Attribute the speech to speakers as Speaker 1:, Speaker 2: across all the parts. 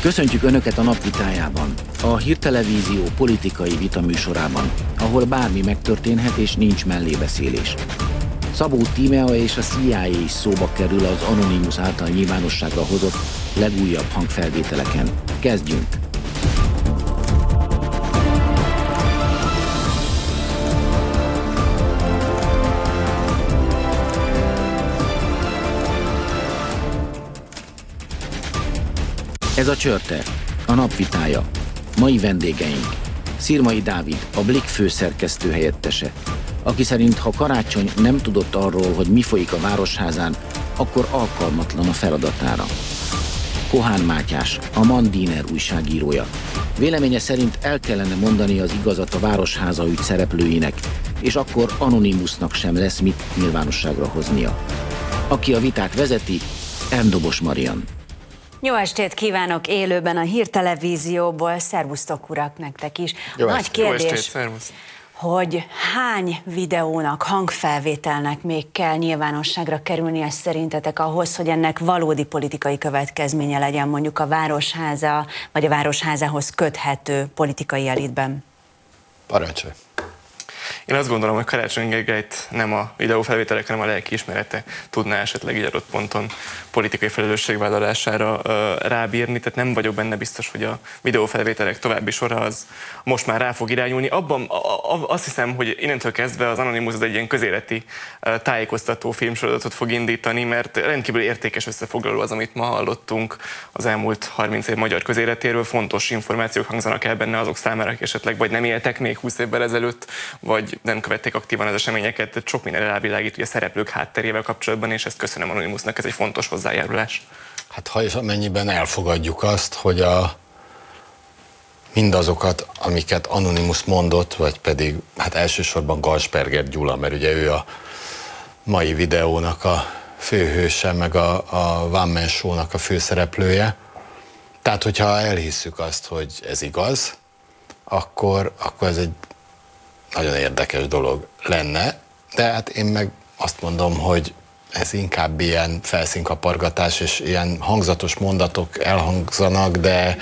Speaker 1: Köszöntjük Önöket a napvitájában, a hírtelevízió politikai vitaműsorában, ahol bármi megtörténhet és nincs mellébeszélés. Szabó Tímea és a CIA is szóba kerül az Anonymous által nyilvánosságra hozott legújabb hangfelvételeken. Kezdjünk! Ez a Csörte, a napvitája. Mai vendégeink. Szirmai Dávid, a Blik főszerkesztő helyettese, aki szerint ha Karácsony nem tudott arról, hogy mi folyik a Városházán, akkor alkalmatlan a feladatára. Kohán Mátyás, a Mandiner újságírója. Véleménye szerint el kellene mondani az igazat a Városháza ügy szereplőinek, és akkor Anonymusnak sem lesz mit nyilvánosságra hoznia. Aki a vitát vezeti, Erdobos Marian.
Speaker 2: Jó estét kívánok élőben a hírtelevízióból. Szervusztok urak nektek is.
Speaker 3: Jó Nagy kérdés, Jó estét,
Speaker 2: hogy hány videónak, hangfelvételnek még kell nyilvánosságra kerülnie szerintetek ahhoz, hogy ennek valódi politikai következménye legyen mondjuk a Városháza, vagy a Városházához köthető politikai elitben?
Speaker 3: Parancsolj!
Speaker 4: Én azt gondolom, hogy Karácsony Gergelyt nem a videófelvételek, hanem a lelki ismerete tudná esetleg így adott ponton politikai felelősségvállalására rábírni, tehát nem vagyok benne biztos, hogy a videófelvételek további sora az most már rá fog irányulni. Abban azt hiszem, hogy innentől kezdve az Anonymous az egy ilyen közéleti tájékoztató filmsorozatot fog indítani, mert rendkívül értékes összefoglaló az, amit ma hallottunk az elmúlt 30 év magyar közéletéről. Fontos információk hangzanak el benne azok számára, akik esetleg vagy nem éltek még 20 évvel ezelőtt, vagy nem követték aktívan az eseményeket. Tehát sok minden rávilágít a szereplők hátterével kapcsolatban, és ezt köszönöm Anonymousnak, ez egy fontos hozzájárulás.
Speaker 3: Hát ha és amennyiben elfogadjuk azt, hogy a mindazokat, amiket Anonymous mondott, vagy pedig hát elsősorban Galsperger Gyula, mert ugye ő a mai videónak a főhőse, meg a, a One Man Show-nak a főszereplője. Tehát, hogyha elhisszük azt, hogy ez igaz, akkor, akkor ez egy nagyon érdekes dolog lenne, de hát én meg azt mondom, hogy ez inkább ilyen felszínkapargatás, és ilyen hangzatos mondatok elhangzanak, de,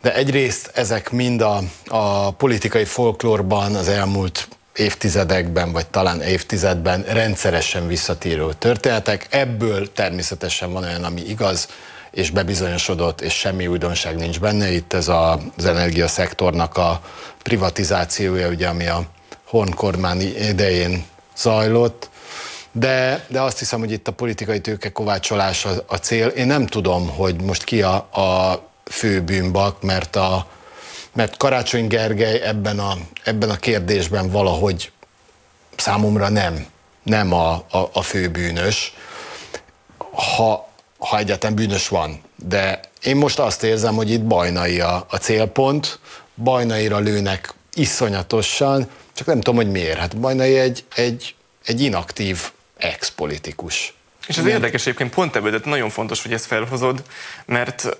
Speaker 3: de egyrészt ezek mind a, a politikai folklórban az elmúlt évtizedekben, vagy talán évtizedben rendszeresen visszatérő történetek. Ebből természetesen van olyan, ami igaz, és bebizonyosodott, és semmi újdonság nincs benne. Itt ez a, az energiaszektornak a privatizációja, ugye, ami a Horn kormány idején zajlott, de, de azt hiszem, hogy itt a politikai tőke kovácsolása a cél. Én nem tudom, hogy most ki a, a fő bűnbak, mert, a, mert Karácsony Gergely ebben a, ebben a kérdésben valahogy számomra nem, nem a, a, a fő bűnös, ha, ha egyáltalán bűnös van. De én most azt érzem, hogy itt Bajnai a, a célpont, Bajnaira lőnek iszonyatosan, csak nem tudom, hogy miért. Hát Bajnai egy, egy, egy inaktív ex-politikus.
Speaker 4: És ez érdekes egyébként pont ebből, de nagyon fontos, hogy ezt felhozod, mert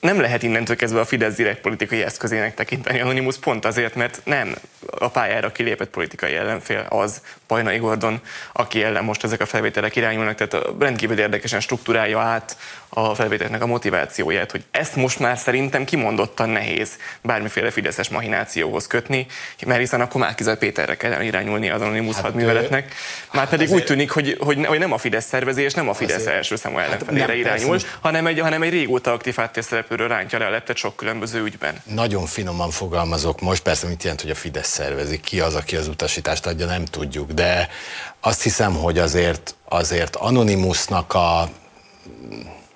Speaker 4: nem lehet innentől kezdve a Fidesz direkt politikai eszközének tekinteni Anonymous pont azért, mert nem a pályára kilépett politikai ellenfél az Pajnai Gordon, aki ellen most ezek a felvételek irányulnak, tehát rendkívül érdekesen struktúrálja át a felvételnek a motivációját, hogy ezt most már szerintem kimondottan nehéz bármiféle fideszes mahinációhoz kötni, mert hiszen akkor Márkizaj Péterre kell irányulni az Anonymous hát, hadműveletnek. Már pedig azért... úgy tűnik, hogy, hogy, hogy nem a Fidesz szervezés, nem a Fidesz azért... első számú hát ellenfelére hát irányul, hanem egy, hanem egy régóta aktív háttérszereplőről rántja le a leptet sok különböző ügyben.
Speaker 3: Nagyon finoman fogalmazok most, persze mit jelent, hogy a Fidesz szervezik, ki az, aki az utasítást adja, nem tudjuk, de azt hiszem, hogy azért, azért Anonymousnak a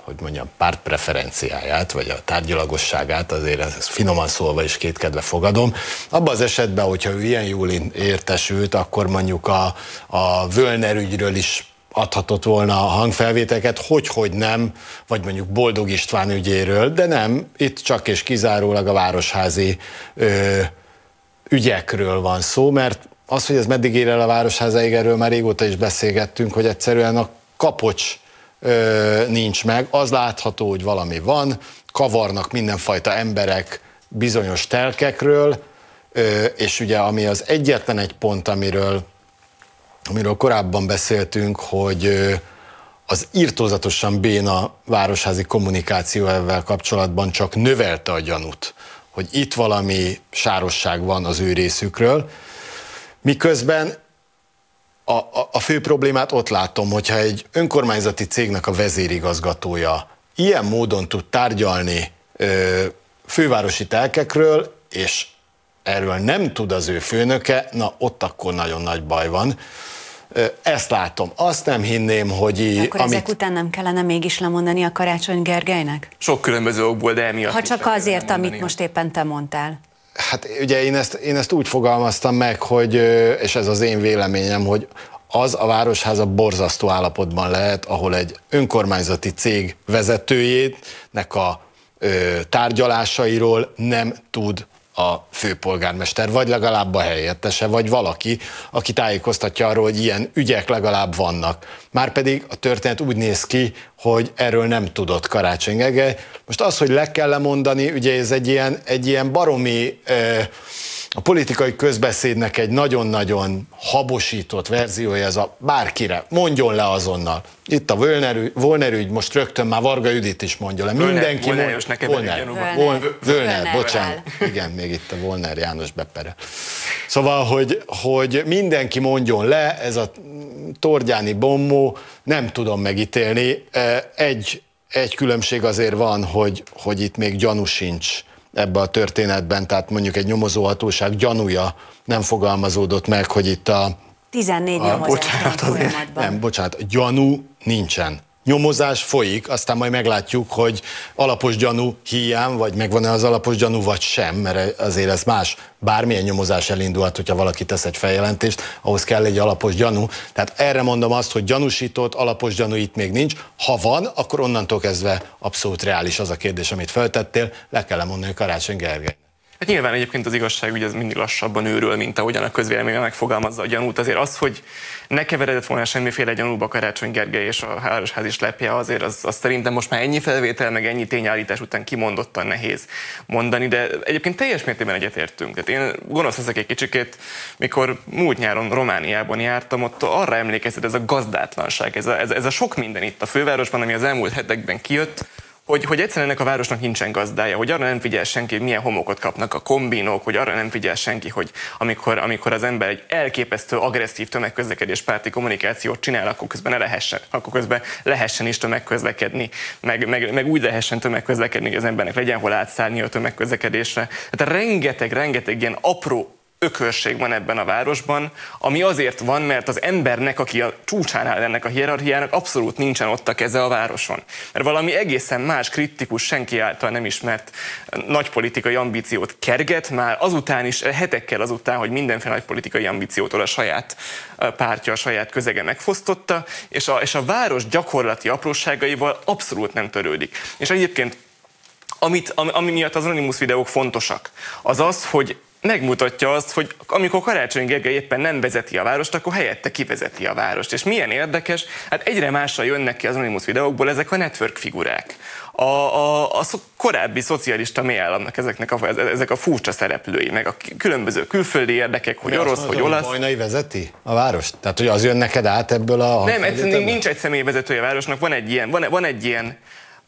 Speaker 3: hogy mondjam, pártpreferenciáját, vagy a tárgyalagosságát, azért ezt finoman szólva is kétkedve fogadom. Abban az esetben, hogyha ő ilyen jól értesült, akkor mondjuk a, a Völner ügyről is adhatott volna a hangfelvételeket, hogy, hogy nem, vagy mondjuk Boldog István ügyéről, de nem, itt csak és kizárólag a városházi ö, ügyekről van szó, mert az, hogy ez meddig ér el a városházáig, erről már régóta is beszélgettünk, hogy egyszerűen a kapocs ö, nincs meg, az látható, hogy valami van, kavarnak mindenfajta emberek bizonyos telkekről, ö, és ugye ami az egyetlen egy pont, amiről, amiről korábban beszéltünk, hogy ö, az írtózatosan béna városházi kommunikáció ezzel kapcsolatban csak növelte a gyanút, hogy itt valami sárosság van az ő részükről, miközben a, a, a fő problémát ott látom, hogyha egy önkormányzati cégnek a vezérigazgatója ilyen módon tud tárgyalni ö, fővárosi telkekről, és erről nem tud az ő főnöke, na ott akkor nagyon nagy baj van. Ezt látom. Azt nem hinném, hogy...
Speaker 2: Így, akkor amit... ezek után nem kellene mégis lemondani a Karácsony Gergelynek?
Speaker 4: Sok különböző okból, de emiatt...
Speaker 2: Ha csak azért, amit most éppen te mondtál.
Speaker 3: Hát ugye én ezt, én ezt úgy fogalmaztam meg, hogy, és ez az én véleményem, hogy az a városháza borzasztó állapotban lehet, ahol egy önkormányzati cég vezetőjének a ö, tárgyalásairól nem tud a főpolgármester, vagy legalább a helyettese, vagy valaki, aki tájékoztatja arról, hogy ilyen ügyek legalább vannak. Márpedig a történet úgy néz ki, hogy erről nem tudott Karácsony Gergely. Most az, hogy le kell lemondani, ugye ez egy ilyen, egy ilyen baromi eh, a politikai közbeszédnek egy nagyon-nagyon habosított verziója, ez a bárkire, mondjon le azonnal. Itt a Volner ügy, most rögtön már Varga Judit is mondja le. Mindenki
Speaker 4: Volner, mond,
Speaker 3: Volner, Volner, Volner, bocsánat. Igen, még itt a Volner János bepere. Szóval, hogy, hogy mindenki mondjon le, ez a Tordjáni bombó, nem tudom megítélni. Egy, egy különbség azért van, hogy, hogy itt még gyanú sincs ebbe a történetben, tehát mondjuk egy nyomozóhatóság gyanúja nem fogalmazódott meg, hogy itt a...
Speaker 2: 14 a, bocsánat, azért,
Speaker 3: Nem, bocsánat, gyanú nincsen nyomozás folyik, aztán majd meglátjuk, hogy alapos gyanú hiány, vagy megvan-e az alapos gyanú, vagy sem, mert azért ez más. Bármilyen nyomozás elindulhat, hogyha valaki tesz egy feljelentést, ahhoz kell egy alapos gyanú. Tehát erre mondom azt, hogy gyanúsított, alapos gyanú itt még nincs. Ha van, akkor onnantól kezdve abszolút reális az a kérdés, amit feltettél, le kell mondani Karácsony Gergely.
Speaker 4: Hát nyilván egyébként az igazság ugye ez mindig lassabban őrül, mint ahogyan a közvélemény megfogalmazza a gyanút. Azért az, hogy ne keveredett volna semmiféle gyanúba Karácsony Gergely és a Hárosház is lepje, azért az, az szerintem most már ennyi felvétel, meg ennyi tényállítás után kimondottan nehéz mondani, de egyébként teljes mértékben egyetértünk. Tehát én gonosz ezek egy kicsikét, mikor múlt nyáron Romániában jártam, ott arra emlékeztet ez a gazdátlanság, ez a, ez, ez a sok minden itt a fővárosban, ami az elmúlt hetekben kijött, hogy, hogy egyszerűen ennek a városnak nincsen gazdája, hogy arra nem figyel senki, hogy milyen homokot kapnak a kombinók, hogy arra nem figyel senki, hogy amikor, amikor az ember egy elképesztő agresszív tömegközlekedés párti kommunikációt csinál, akkor közben lehessen, akkor közben lehessen is tömegközlekedni, meg, meg, meg úgy lehessen tömegközlekedni, hogy az embernek legyen hol átszállni a tömegközlekedésre. Tehát rengeteg, rengeteg ilyen apró ökörség van ebben a városban, ami azért van, mert az embernek, aki a csúcsán áll ennek a hierarchiának, abszolút nincsen ott a keze a városon. Mert valami egészen más, kritikus, senki által nem ismert nagy politikai ambíciót kerget, már azután is, hetekkel azután, hogy mindenféle nagy politikai ambíciótól a saját pártja, a saját közege megfosztotta, és a, és a város gyakorlati apróságaival abszolút nem törődik. És egyébként amit, ami, ami miatt az Anonymous videók fontosak, az az, hogy megmutatja azt, hogy amikor Karácsony Gergely éppen nem vezeti a várost, akkor helyette kivezeti a várost. És milyen érdekes, hát egyre másra jönnek ki az Anonymous videókból ezek a network figurák. A, a, a korábbi szocialista mélyállamnak ezeknek a, ezek a furcsa szereplői, meg a különböző külföldi érdekek, hogy Mi orosz, hogy olasz.
Speaker 3: Bajnai vezeti a várost? Tehát, hogy az jön neked át ebből a...
Speaker 4: Nem, egyszerűen nincs egy személyvezetője a városnak, van egy ilyen, van, van egy ilyen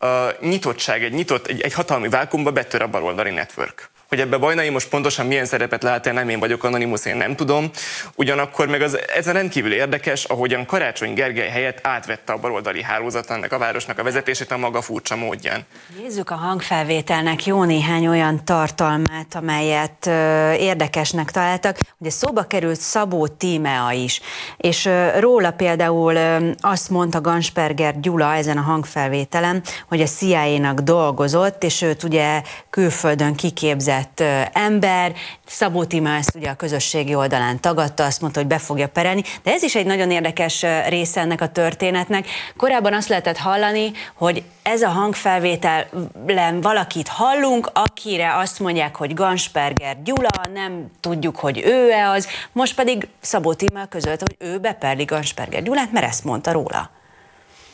Speaker 4: uh, nyitottság, egy nyitott, egy, egy hatalmi vákumba betör a baloldali network. Hogy ebbe Bajnai most pontosan milyen szerepet lát el, nem én vagyok anonimus, én nem tudom. Ugyanakkor meg az, ez rendkívül érdekes, ahogyan Karácsony Gergely helyett átvette a baloldali hálózatnak a városnak a vezetését a maga furcsa módján.
Speaker 2: Nézzük a hangfelvételnek jó néhány olyan tartalmát, amelyet ö, érdekesnek találtak. Ugye szóba került Szabó Tímea is, és ö, róla például ö, azt mondta Gansperger Gyula ezen a hangfelvételen, hogy a CIA-nak dolgozott, és őt ugye külföldön kiképzett érintett ember. Szabó Tima ezt ugye a közösségi oldalán tagadta, azt mondta, hogy be fogja perelni, de ez is egy nagyon érdekes része ennek a történetnek. Korábban azt lehetett hallani, hogy ez a hangfelvételen valakit hallunk, akire azt mondják, hogy Gansperger Gyula, nem tudjuk, hogy ő-e az, most pedig Szabó Tima között, hogy ő beperli Gansperger Gyulát, mert ezt mondta róla.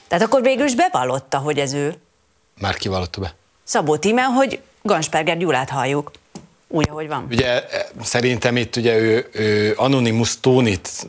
Speaker 2: Tehát akkor végül is bevallotta, hogy ez ő.
Speaker 3: Már kivallotta be?
Speaker 2: Szabó Tíme, hogy Gansperger Gyulát halljuk. úgy, ahogy van.
Speaker 3: Ugye szerintem itt ugye ő, ő Anonymous Tónit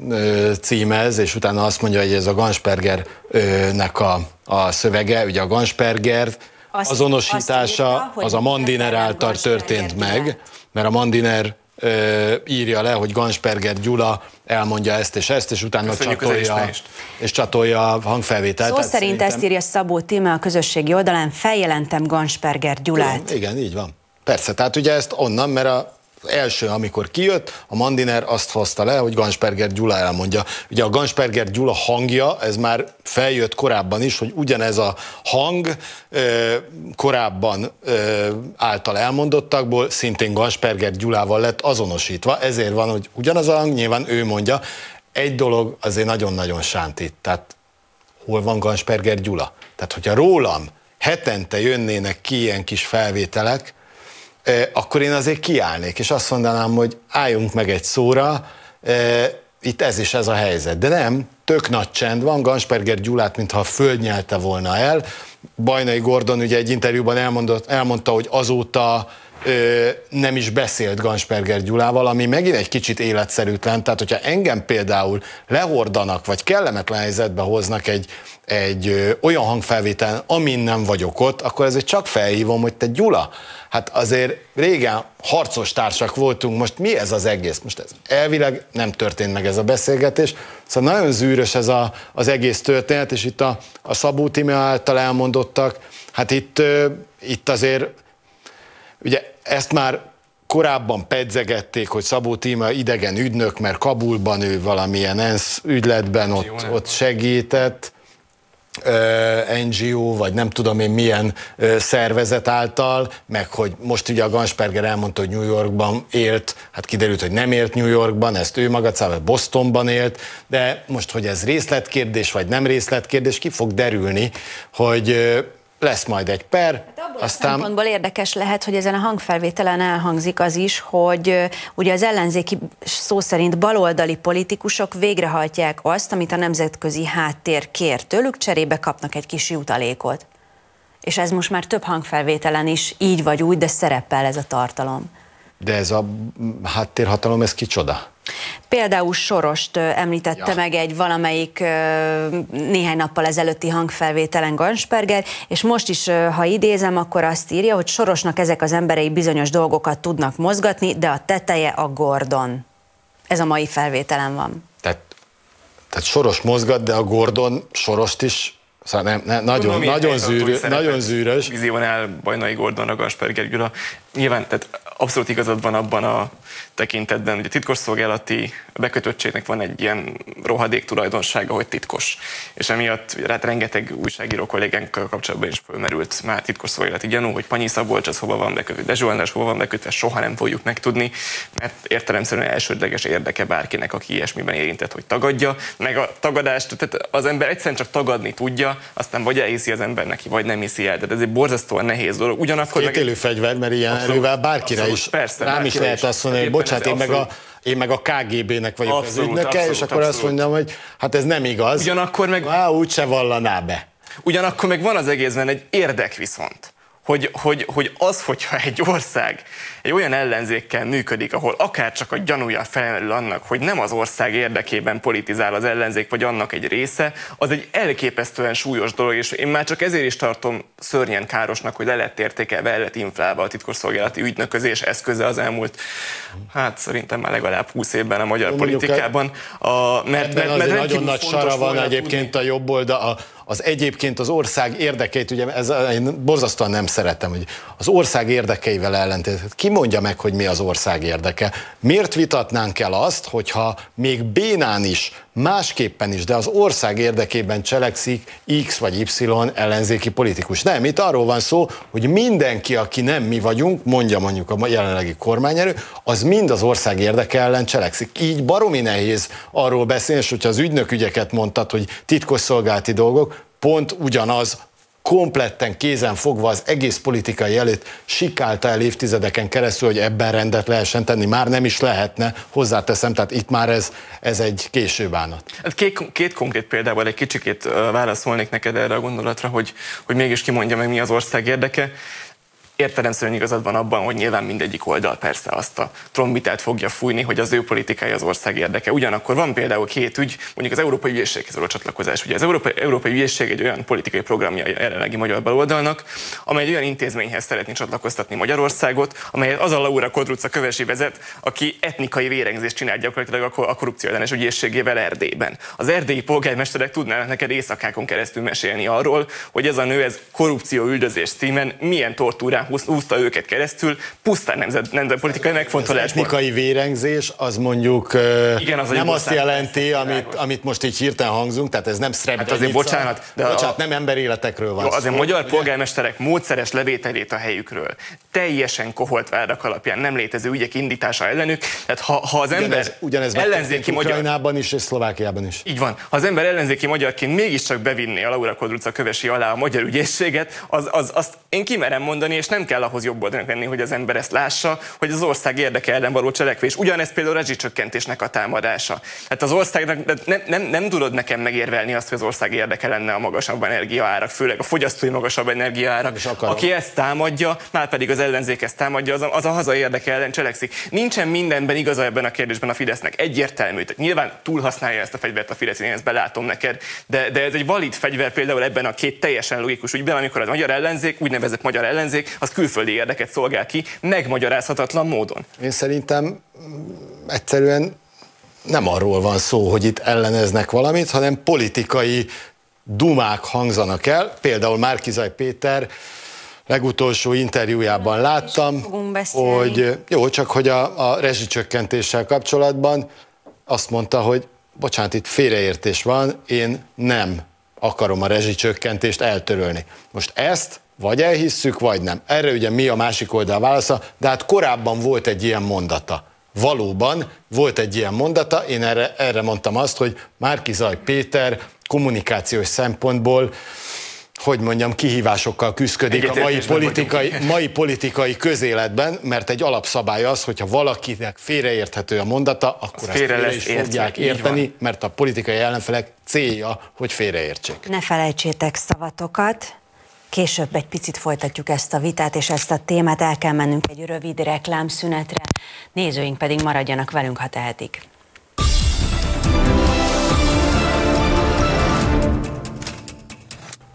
Speaker 3: címez, és utána azt mondja, hogy ez a Ganspergernek a, a szövege, ugye a Gansperger azt, azonosítása azt írta, az a Mandiner által történt meg, mert a Mandiner ö, írja le, hogy Gansperger Gyula elmondja ezt és ezt, és utána Köszönjük csatolja, és csatolja a hangfelvételt.
Speaker 2: Szó szerint szerintem... ezt írja Szabó Tíme a közösségi oldalán, feljelentem Gansperger Gyulát.
Speaker 3: Igen, igen, így van. Persze, tehát ugye ezt onnan, mert a első, amikor kijött, a Mandiner azt hozta le, hogy Gansperger Gyula elmondja. Ugye a Gansperger Gyula hangja, ez már feljött korábban is, hogy ugyanez a hang korábban által elmondottakból szintén Gansperger Gyulával lett azonosítva, ezért van, hogy ugyanaz a hang, nyilván ő mondja, egy dolog azért nagyon-nagyon sántít, tehát hol van Gansperger Gyula? Tehát, hogyha rólam hetente jönnének ki ilyen kis felvételek, akkor én azért kiállnék, és azt mondanám, hogy álljunk meg egy szóra, itt ez is ez a helyzet. De nem, tök nagy csend van, Gansperger Gyulát, mintha a föld nyelte volna el. Bajnai Gordon ugye egy interjúban elmondott, elmondta, hogy azóta ö, nem is beszélt Gansperger Gyulával, ami megint egy kicsit életszerűtlen. Tehát, hogyha engem például lehordanak, vagy kellemetlen helyzetbe hoznak egy, egy ö, olyan hangfelvételen, amin nem vagyok ott, akkor ezért csak felhívom, hogy te Gyula, hát azért régen harcos társak voltunk, most mi ez az egész? Most ez elvileg nem történt meg ez a beszélgetés, szóval nagyon zűrös ez a, az egész történet, és itt a, a Szabó Timi által elmondottak, hát itt, itt azért ugye ezt már korábban pedzegették, hogy Szabó Tíma idegen ügynök, mert Kabulban ő valamilyen ENSZ ügyletben ott, ott segített, NGO, vagy nem tudom én milyen szervezet által, meg hogy most ugye a Gansperger elmondta, hogy New Yorkban élt, hát kiderült, hogy nem élt New Yorkban, ezt ő maga vagy Bostonban élt, de most, hogy ez részletkérdés, vagy nem részletkérdés, ki fog derülni, hogy lesz majd egy per. Hát
Speaker 2: abból aztán... a szempontból érdekes lehet, hogy ezen a hangfelvételen elhangzik az is, hogy ugye az ellenzéki szó szerint baloldali politikusok végrehajtják azt, amit a nemzetközi háttér kér tőlük, cserébe kapnak egy kis jutalékot. És ez most már több hangfelvételen is így vagy úgy, de szerepel ez a tartalom.
Speaker 3: De ez a háttérhatalom, ez kicsoda?
Speaker 2: Például Sorost említette ja. meg egy valamelyik néhány nappal ezelőtti hangfelvételen Gansperger, és most is, ha idézem, akkor azt írja, hogy Sorosnak ezek az emberei bizonyos dolgokat tudnak mozgatni, de a teteje a Gordon. Ez a mai felvételen van.
Speaker 3: Tehát, tehát Soros mozgat, de a Gordon Sorost is Szóval nem, nem, nagyon, Tudom, nagyon, zűrő, nagyon zűrös.
Speaker 4: Vízióban el Bajnai Gordon, a Gansper Gyula. Nyilván, tehát abszolút igazad van abban a tekintetben, hogy a titkosszolgálati bekötöttségnek van egy ilyen rohadék tulajdonsága, hogy titkos. És emiatt hát rengeteg újságíró kollégánkkal kapcsolatban is fölmerült már titkosszolgálati gyanú, hogy Panyi Szabolcs az hova van bekötve, de Zsolnás hova van bekötve, soha nem fogjuk megtudni, mert értelemszerűen elsődleges érdeke bárkinek, aki ilyesmiben érintett, hogy tagadja, meg a tagadást, tehát az ember egyszerűen csak tagadni tudja, aztán vagy elhiszi az ember neki, vagy nem hiszi el. Tehát ez egy borzasztóan nehéz dolog. Ugyanakkor
Speaker 3: Két meg... fegyver, mert ilyen abszolút, erővel bárkire abszolút, is, persze, rám is lehet azt mondani, hogy bocsánat, én meg a én meg a KGB-nek vagyok abszolút, az ügynöke, abszolút, és akkor abszolút. azt mondjam, hogy hát ez nem igaz.
Speaker 4: Ugyanakkor meg...
Speaker 3: Á, úgyse vallaná be.
Speaker 4: Ugyanakkor meg van az egészben egy érdek viszont hogy, hogy, hogy az, hogyha egy ország egy olyan ellenzékkel működik, ahol akár csak a gyanúja felmerül annak, hogy nem az ország érdekében politizál az ellenzék, vagy annak egy része, az egy elképesztően súlyos dolog, és én már csak ezért is tartom szörnyen károsnak, hogy le lett értékelve, el lett inflálva a titkosszolgálati ügynöközés eszköze az elmúlt, hát szerintem már legalább 20 évben a magyar Mondjuk politikában.
Speaker 3: A, mert, mert, mert nagyon nagy sara van egyébként a jobb oldal, az egyébként az ország érdekeit, ugye ez, én borzasztóan nem szeretem, hogy az ország érdekeivel ellentétben. Ki mondja meg, hogy mi az ország érdeke? Miért vitatnánk el azt, hogyha még bénán is, másképpen is, de az ország érdekében cselekszik X vagy Y ellenzéki politikus? Nem, itt arról van szó, hogy mindenki, aki nem mi vagyunk, mondja mondjuk a jelenlegi kormányerő, az mind az ország érdeke ellen cselekszik. Így baromi nehéz arról beszélni, és hogyha az ügynök ügyeket mondtad, hogy titkosszolgálati dolgok, pont ugyanaz kompletten kézen fogva az egész politikai előtt sikálta el évtizedeken keresztül, hogy ebben rendet lehessen tenni. Már nem is lehetne, hozzáteszem, tehát itt már ez, ez egy késő bánat.
Speaker 4: Hát két, két konkrét példával egy kicsikét válaszolnék neked erre a gondolatra, hogy, hogy mégis kimondja meg, mi az ország érdeke értelemszerűen igazad van abban, hogy nyilván mindegyik oldal persze azt a trombitát fogja fújni, hogy az ő politikája az ország érdeke. Ugyanakkor van például két ügy, mondjuk az Európai Ügyészséghez való csatlakozás. Ugye az Európai, Európai Ügyészség egy olyan politikai programja a jelenlegi magyar baloldalnak, amely egy olyan intézményhez szeretné csatlakoztatni Magyarországot, amelyet az a Laura Kodruca kövesi vezet, aki etnikai vérengzést csinál gyakorlatilag a korrupció ellenes ügyészségével Erdélyben. Az erdélyi polgármesterek tudnának neked éjszakákon keresztül mesélni arról, hogy ez a nő ez korrupció üldözés címen milyen tortúrán húzta őket keresztül, pusztán nemzet, nemzetpolitikai megfontolás.
Speaker 3: Etnikai vérengzés az mondjuk Igen, az nem azt jelenti, amit, amit most így hirtelen hangzunk, tehát ez nem Srebrenica. Hát azért
Speaker 4: bocsánat,
Speaker 3: de bocsánat, a, nem emberéletekről van
Speaker 4: jó, Azért magyar polgármesterek módszeres levételét a helyükről, teljesen koholt vádak alapján nem létező ügyek indítása ellenük, tehát ha, ha az ember ugyanez,
Speaker 3: ugyanez ellenzéki magyar... Is és Szlovákiában is.
Speaker 4: Így van. Ha az ember ellenzéki magyarként mégiscsak bevinné a Laura Kodruca kövesi alá a magyar ügyészséget, az, az, azt én kimerem mondani, és nem kell ahhoz jobb oldalnak lenni, hogy az ember ezt lássa, hogy az ország érdeke ellen való cselekvés. Ugyanez például a rezsicsökkentésnek a támadása. Hát az országnak nem, nem, nem tudod nekem megérvelni azt, hogy az ország érdeke lenne a magasabb energiaárak, főleg a fogyasztói magasabb energiaárak. Aki ezt támadja, már pedig az ellenzék ezt támadja, az a, az a haza érdeke ellen cselekszik. Nincsen mindenben igaza ebben a kérdésben a Fidesznek. Egyértelmű. Tehát nyilván túlhasználja ezt a fegyvert a Fidesz, én ezt belátom neked, de, de ez egy valid fegyver például ebben a két teljesen logikus ügyben, amikor az magyar ellenzék, úgynevezett magyar ellenzék, az külföldi érdeket szolgál ki, megmagyarázhatatlan módon.
Speaker 3: Én szerintem mm, egyszerűen nem arról van szó, hogy itt elleneznek valamit, hanem politikai dumák hangzanak el. Például Márkizaj Péter legutolsó interjújában láttam, hogy jó, csak hogy a, a rezsicsökkentéssel kapcsolatban azt mondta, hogy bocsánat, itt félreértés van, én nem akarom a rezsicsökkentést eltörölni. Most ezt vagy elhisszük, vagy nem. Erre ugye mi a másik oldal válasza, de hát korábban volt egy ilyen mondata. Valóban volt egy ilyen mondata, én erre, erre mondtam azt, hogy Márkizaj Péter kommunikációs szempontból hogy mondjam, kihívásokkal küzdik a mai politikai, mai politikai közéletben, hogy egy alapszabály az, hogyha valakinek félreérthető a mondata, akkor ezt félre, félre is értve. fogják érteni, mert a politikai ellenfelek célja, hogy félreértsék.
Speaker 2: Ne felejtsétek szavatokat, Később egy picit folytatjuk ezt a vitát, és ezt a témát el kell mennünk egy rövid reklámszünetre, nézőink pedig maradjanak velünk, ha tehetik.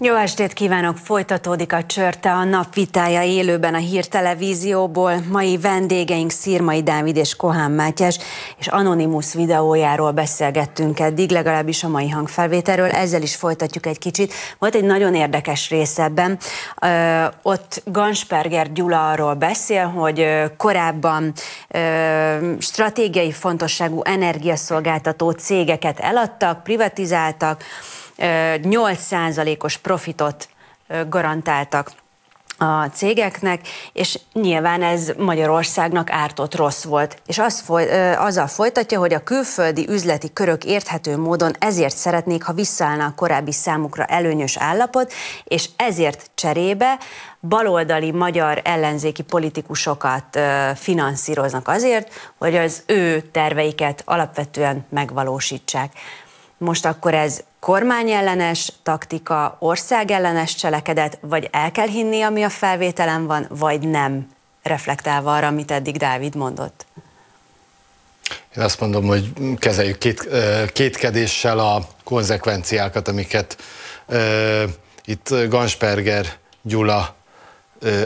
Speaker 2: Jó estét kívánok! Folytatódik a csörte a napvitája élőben a hírtelevízióból. Mai vendégeink Szirmai Dávid és Kohán Mátyás, és Anonymous videójáról beszélgettünk eddig, legalábbis a mai hangfelvételről. Ezzel is folytatjuk egy kicsit. Volt egy nagyon érdekes rész ebben. Ö, ott Gansperger Gyula arról beszél, hogy korábban ö, stratégiai fontosságú energiaszolgáltató cégeket eladtak, privatizáltak, 8%-os profitot garantáltak a cégeknek, és nyilván ez Magyarországnak ártott rossz volt. És az foly, azzal folytatja, hogy a külföldi üzleti körök érthető módon ezért szeretnék, ha visszaállna a korábbi számukra előnyös állapot, és ezért cserébe baloldali magyar ellenzéki politikusokat finanszíroznak azért, hogy az ő terveiket alapvetően megvalósítsák. Most akkor ez kormányellenes taktika, országellenes cselekedet, vagy el kell hinni, ami a felvételen van, vagy nem, reflektálva arra, amit eddig Dávid mondott?
Speaker 3: Én azt mondom, hogy kezeljük két, kétkedéssel a konzekvenciákat, amiket itt Gansperger Gyula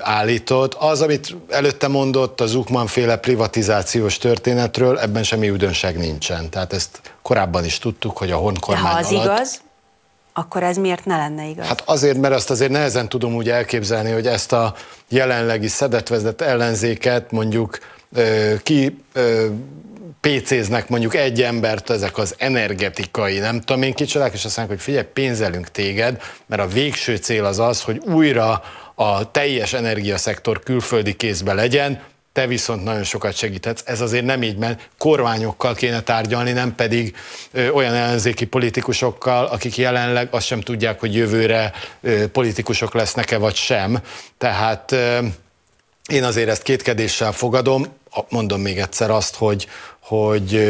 Speaker 3: állított. Az, amit előtte mondott az Ukman féle privatizációs történetről, ebben semmi üdönság nincsen. Tehát ezt korábban is tudtuk, hogy a honkormány
Speaker 2: ha az alatt... igaz, akkor ez miért ne lenne igaz?
Speaker 3: Hát azért, mert azt azért nehezen tudom úgy elképzelni, hogy ezt a jelenlegi szedetvezett ellenzéket mondjuk ki PC-znek mondjuk egy embert ezek az energetikai, nem tudom én kicsodák, és azt mondják, hogy figyelj, pénzelünk téged, mert a végső cél az az, hogy újra a teljes energiaszektor külföldi kézbe legyen, te viszont nagyon sokat segíthetsz. Ez azért nem így, mert kormányokkal kéne tárgyalni, nem pedig ö, olyan ellenzéki politikusokkal, akik jelenleg azt sem tudják, hogy jövőre ö, politikusok lesznek-e vagy sem. Tehát ö, én azért ezt kétkedéssel fogadom, mondom még egyszer azt, hogy, hogy,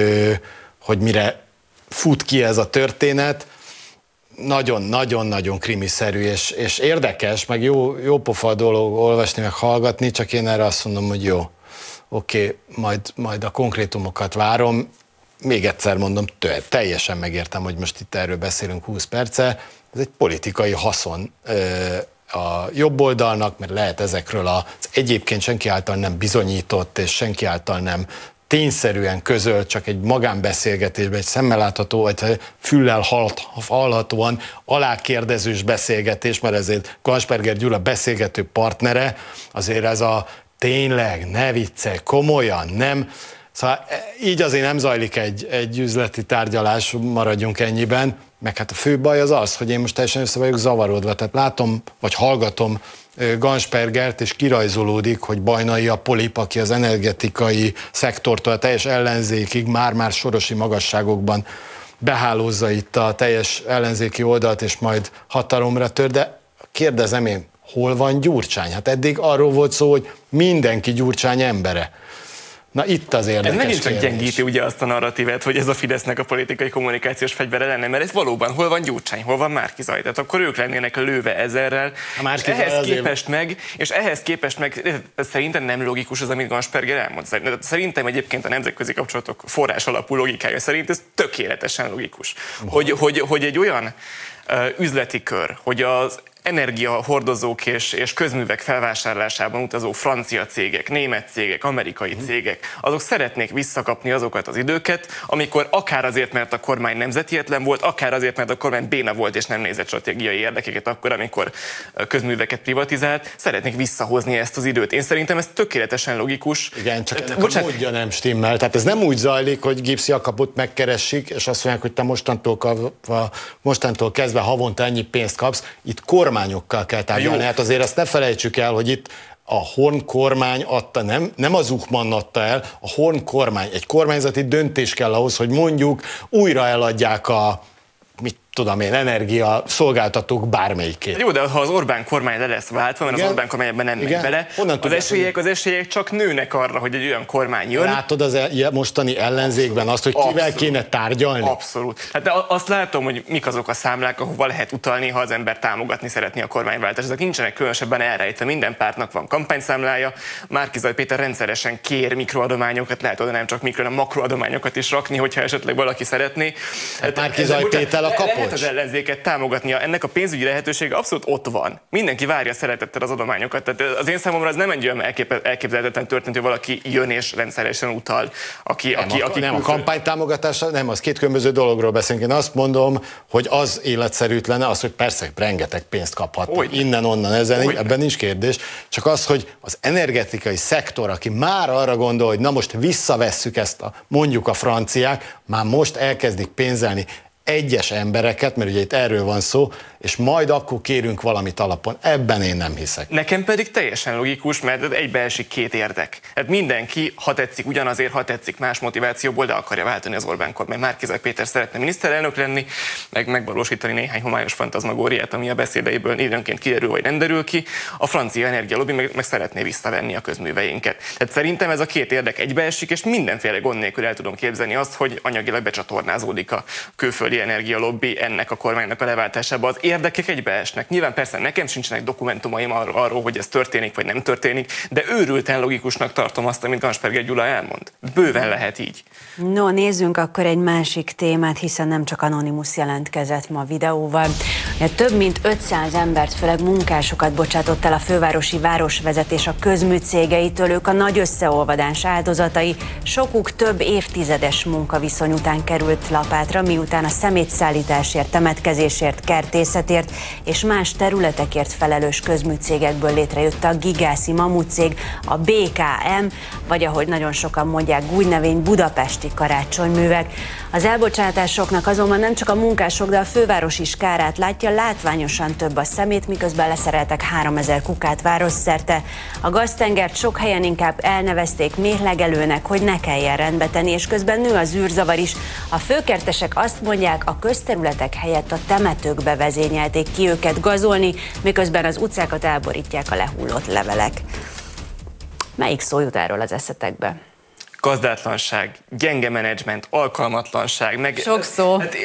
Speaker 3: hogy mire fut ki ez a történet, nagyon-nagyon-nagyon krimiszerű, és, és érdekes, meg jó, jó pofa dolog olvasni, meg hallgatni, csak én erre azt mondom, hogy jó, oké, okay, majd, majd a konkrétumokat várom, még egyszer mondom, teljesen megértem, hogy most itt erről beszélünk 20 perce, ez egy politikai haszon a jobb oldalnak, mert lehet ezekről az egyébként senki által nem bizonyított és senki által nem tényszerűen közölt, csak egy magánbeszélgetésben, egy szemmel látható, vagy füllel hallhatóan alákérdezős beszélgetés, mert ezért Gansperger Gyula beszélgető partnere, azért ez a tényleg, ne vicce, komolyan, nem, Szóval e, így azért nem zajlik egy, egy üzleti tárgyalás, maradjunk ennyiben, meg hát a fő baj az az, hogy én most teljesen össze vagyok zavarodva, tehát látom, vagy hallgatom Ganspergert, és kirajzolódik, hogy Bajnai a polip, aki az energetikai szektortól a teljes ellenzékig már-már sorosi magasságokban behálózza itt a teljes ellenzéki oldalt, és majd hatalomra tör, de kérdezem én, hol van Gyurcsány? Hát eddig arról volt szó, hogy mindenki Gyurcsány embere. Na itt az érdekes
Speaker 4: Ez megint
Speaker 3: csak
Speaker 4: kérdés. gyengíti ugye azt a narratívet, hogy ez a Fidesznek a politikai kommunikációs fegyvere lenne, mert ez valóban hol van Gyurcsány, hol van Márkizaj, tehát akkor ők lennének lőve ezerrel. A és ehhez azért... képest meg, és ehhez képest meg szerintem nem logikus az, amit Gansperger elmond. Szerintem egyébként a nemzetközi kapcsolatok forrás alapú logikája szerint ez tökéletesen logikus. Hogy, hogy, hogy egy olyan üzleti kör, hogy az energiahordozók és, és közművek felvásárlásában utazó francia cégek, német cégek, amerikai uh-huh. cégek, azok szeretnék visszakapni azokat az időket, amikor akár azért, mert a kormány nemzetietlen volt, akár azért, mert a kormány béna volt és nem nézett stratégiai érdekeket akkor, amikor közműveket privatizált, szeretnék visszahozni ezt az időt. Én szerintem ez tökéletesen logikus.
Speaker 3: Igen, csak ennek Bocsánat. a módja nem stimmel. Tehát ez nem úgy zajlik, hogy Gipsy Akapot megkeressik, és azt mondják, hogy te mostantól, mostantól kezdve havonta ennyi pénzt kapsz. Itt kormány kormányokkal kell tárgyalni. Hát azért azt ne felejtsük el, hogy itt a Horn kormány adta, nem, nem az Zuchmann adta el, a Horn kormány. Egy kormányzati döntés kell ahhoz, hogy mondjuk újra eladják a tudom én, energia szolgáltatók bármelyikét.
Speaker 4: Jó, de ha az Orbán kormány le lesz váltva, mert Igen? az Orbán kormány ebben nem Igen? megy bele, Honnan az esélyek, az esélyek csak nőnek arra, hogy egy olyan kormány jön.
Speaker 3: Látod az el, mostani ellenzékben azt, hogy kivel Abszolút. kéne tárgyalni?
Speaker 4: Abszolút. Hát de azt látom, hogy mik azok a számlák, ahova lehet utalni, ha az ember támogatni szeretné a kormányváltást. Ezek nincsenek különösebben elrejtve. Minden pártnak van kampányszámlája. Márkizaj Péter rendszeresen kér mikroadományokat, lehet oda nem csak mikro, hanem makroadományokat is rakni, hogyha esetleg valaki szeretné.
Speaker 3: Hát Márkizaj Péter a kapocs
Speaker 4: lehet az ellenzéket támogatnia. Ennek a pénzügyi lehetősége abszolút ott van. Mindenki várja szeretettel az adományokat. Tehát az én számomra ez nem egy olyan elképzelhetetlen történt, hogy valaki jön és rendszeresen utal. Aki,
Speaker 3: nem,
Speaker 4: aki,
Speaker 3: a, aki nem, a kampánytámogatása, nem, az két különböző dologról beszélünk. Én azt mondom, hogy az életszerűtlen az, hogy persze rengeteg pénzt kaphat. Innen, onnan, ezen, Olyan. ebben nincs kérdés. Csak az, hogy az energetikai szektor, aki már arra gondol, hogy na most visszavesszük ezt a, mondjuk a franciák, már most elkezdik pénzelni egyes embereket, mert ugye itt erről van szó, és majd akkor kérünk valamit alapon. Ebben én nem hiszek.
Speaker 4: Nekem pedig teljesen logikus, mert egybeesik két érdek. Hát mindenki, ha tetszik, ugyanazért, ha tetszik más motivációból, de akarja váltani az Orbán kormány. Márkizaj Péter szeretne miniszterelnök lenni, meg megvalósítani néhány homályos fantazmagóriát, ami a beszédeiből időnként kiderül vagy nem derül ki. A francia energialobby meg, meg szeretné visszavenni a közműveinket. Tehát szerintem ez a két érdek egybeesik, és mindenféle gond nélkül el tudom képzelni azt, hogy anyagilag becsatornázódik a külföldi energialobby ennek a kormánynak a leváltásába. Az érdekek egybeesnek. Nyilván persze nekem sincsenek dokumentumaim arról, arról, hogy ez történik vagy nem történik, de őrülten logikusnak tartom azt, amit Gansperger Gyula elmond. Bőven lehet így.
Speaker 2: No, nézzünk akkor egy másik témát, hiszen nem csak Anonymous jelentkezett ma videóval. Több mint 500 embert, főleg munkásokat bocsátott el a fővárosi városvezetés a közműcégeitől. Ők a nagy összeolvadás áldozatai. Sokuk több évtizedes munkaviszony után került lapátra, miután a szemétszállításért, temetkezésért, kertészetért és más területekért felelős közműcégekből létrejött a Gigászi Mamutcég, a BKM, vagy ahogy nagyon sokan mondják, gújnevény Budapesti Karácsonyművek. Az elbocsátásoknak azonban nem csak a munkások, de a főváros is kárát látja, látványosan több a szemét, miközben leszereltek 3000 kukát városszerte. A gaztengert sok helyen inkább elnevezték méhlegelőnek, hogy ne kelljen rendbe tenni, és közben nő az űrzavar is. A főkertesek azt mondják, a közterületek helyett a temetőkbe vezényelték ki őket gazolni, miközben az utcákat elborítják a lehullott levelek. Melyik szó jut erről az eszetekbe?
Speaker 4: gazdátlanság, gyenge menedzsment, alkalmatlanság, meg...
Speaker 2: Sok szó.
Speaker 4: Hát,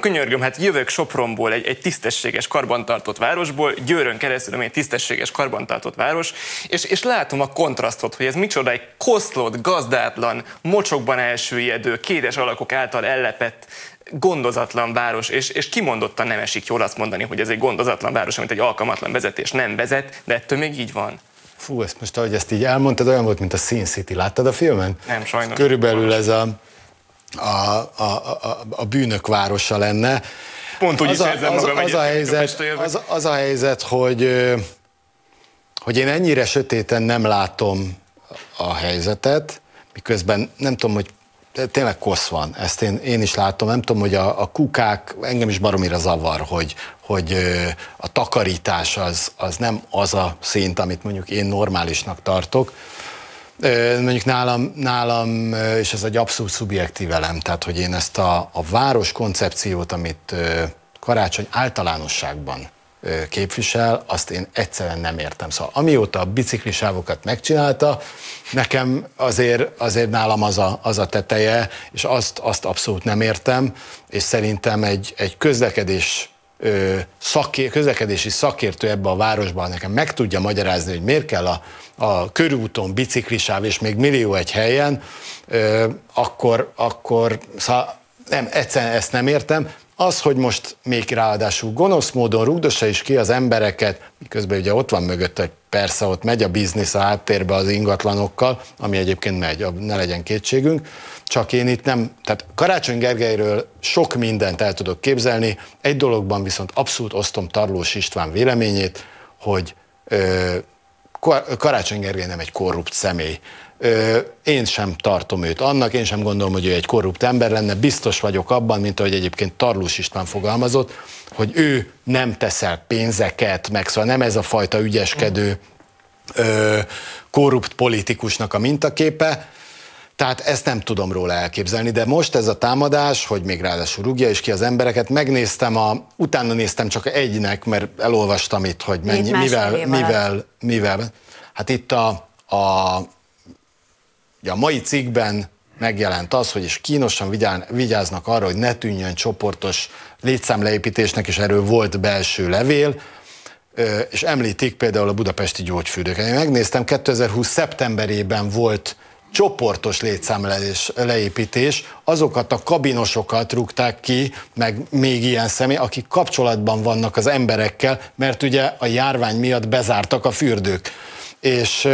Speaker 4: könyörgöm, hát jövök Sopronból, egy, egy tisztességes karbantartott városból, Győrön keresztül, egy tisztességes karbantartott város, és, és látom a kontrasztot, hogy ez micsoda egy koszlott, gazdátlan, mocsokban elsüllyedő, kédes alakok által ellepett gondozatlan város, és, és kimondottan nem esik jól azt mondani, hogy ez egy gondozatlan város, amit egy alkalmatlan vezetés nem vezet, de ettől még így van.
Speaker 3: Fú, ezt most, ahogy ezt így elmondtad, olyan volt, mint a Sin City. Láttad a filmen?
Speaker 4: Nem, sajnos.
Speaker 3: Körülbelül ez a, a, a, a, a bűnök városa lenne.
Speaker 4: Pont úgy
Speaker 3: az
Speaker 4: is
Speaker 3: a,
Speaker 4: érzem
Speaker 3: az,
Speaker 4: magam
Speaker 3: az, a helyzet, az, az a helyzet, hogy, hogy én ennyire sötéten nem látom a helyzetet, miközben nem tudom, hogy tényleg kosz van, ezt én, én is látom, nem tudom, hogy a, a kukák, engem is baromira zavar, hogy, hogy a takarítás az, az nem az a szint, amit mondjuk én normálisnak tartok, Mondjuk nálam, nálam, és ez egy abszolút szubjektív elem, tehát hogy én ezt a, a város koncepciót, amit karácsony általánosságban képvisel, azt én egyszerűen nem értem. Szóval amióta a biciklisávokat megcsinálta, nekem azért, azért nálam az a, az a teteje, és azt, azt abszolút nem értem, és szerintem egy, egy közlekedés szakér, közlekedési szakértő ebbe a városban nekem meg tudja magyarázni, hogy miért kell a, a körúton biciklisáv, és még millió egy helyen, akkor, akkor szóval nem, egyszerűen ezt nem értem. Az, hogy most még ráadásul gonosz módon rugdossa is ki az embereket, miközben ugye ott van mögött, hogy persze ott megy a biznisz a háttérbe az ingatlanokkal, ami egyébként megy, ne legyen kétségünk, csak én itt nem, tehát Karácsony Gergelyről sok mindent el tudok képzelni, egy dologban viszont abszolút osztom Tarlós István véleményét, hogy ö, Karácsony Gergely nem egy korrupt személy. Én sem tartom őt annak, én sem gondolom, hogy ő egy korrupt ember lenne. Biztos vagyok abban, mint ahogy egyébként Tarlós István fogalmazott, hogy ő nem teszel pénzeket, meg szóval nem ez a fajta ügyeskedő korrupt politikusnak a mintaképe. Tehát ezt nem tudom róla elképzelni, de most ez a támadás, hogy még ráadásul rúgja is ki az embereket, megnéztem, a, utána néztem csak egynek, mert elolvastam itt, hogy mennyi, mivel, mivel, mivel, hát itt a, a Ugye a mai cikkben megjelent az, hogy is kínosan vigyáznak arra, hogy ne tűnjön csoportos létszámleépítésnek, és erről volt belső levél, és említik például a budapesti gyógyfürdőket. Én megnéztem, 2020. szeptemberében volt csoportos létszámlelés, leépítés, azokat a kabinosokat rúgták ki, meg még ilyen személy, akik kapcsolatban vannak az emberekkel, mert ugye a járvány miatt bezártak a fürdők. És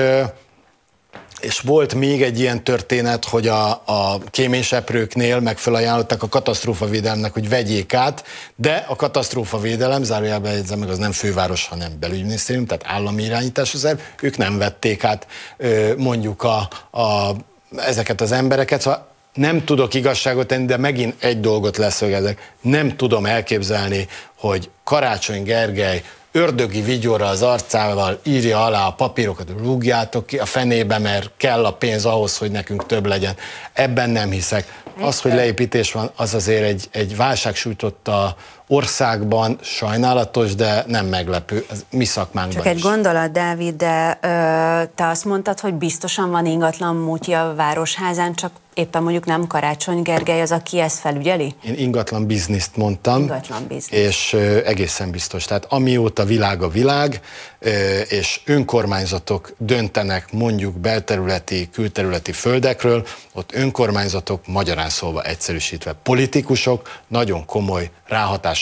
Speaker 3: és volt még egy ilyen történet, hogy a, a kéményseprőknél meg felajánlották a katasztrófavédelemnek, hogy vegyék át, de a katasztrófavédelem, zárójelben jegyzem meg, az nem főváros, hanem belügyminisztérium, tehát állami irányítású szerv, ők nem vették át mondjuk a, a, ezeket az embereket, szóval nem tudok igazságot tenni, de megint egy dolgot leszögezek. Nem tudom elképzelni, hogy Karácsony Gergely ördögi vigyorra az arcával írja alá a papírokat, rúgjátok ki a fenébe, mert kell a pénz ahhoz, hogy nekünk több legyen. Ebben nem hiszek. Az, hogy leépítés van, az azért egy, egy válság sújtotta országban sajnálatos, de nem meglepő. Ez mi szakmánkban
Speaker 2: Csak egy
Speaker 3: is.
Speaker 2: gondolat, Dávid, de ö, te azt mondtad, hogy biztosan van ingatlan múltja a Városházán, csak éppen mondjuk nem Karácsony Gergely az, aki ezt felügyeli?
Speaker 3: Én ingatlan bizniszt mondtam.
Speaker 2: Ingatlan biznisz.
Speaker 3: És ö, egészen biztos. Tehát amióta világ a világ, ö, és önkormányzatok döntenek mondjuk belterületi, külterületi földekről, ott önkormányzatok, magyarán szólva egyszerűsítve politikusok nagyon komoly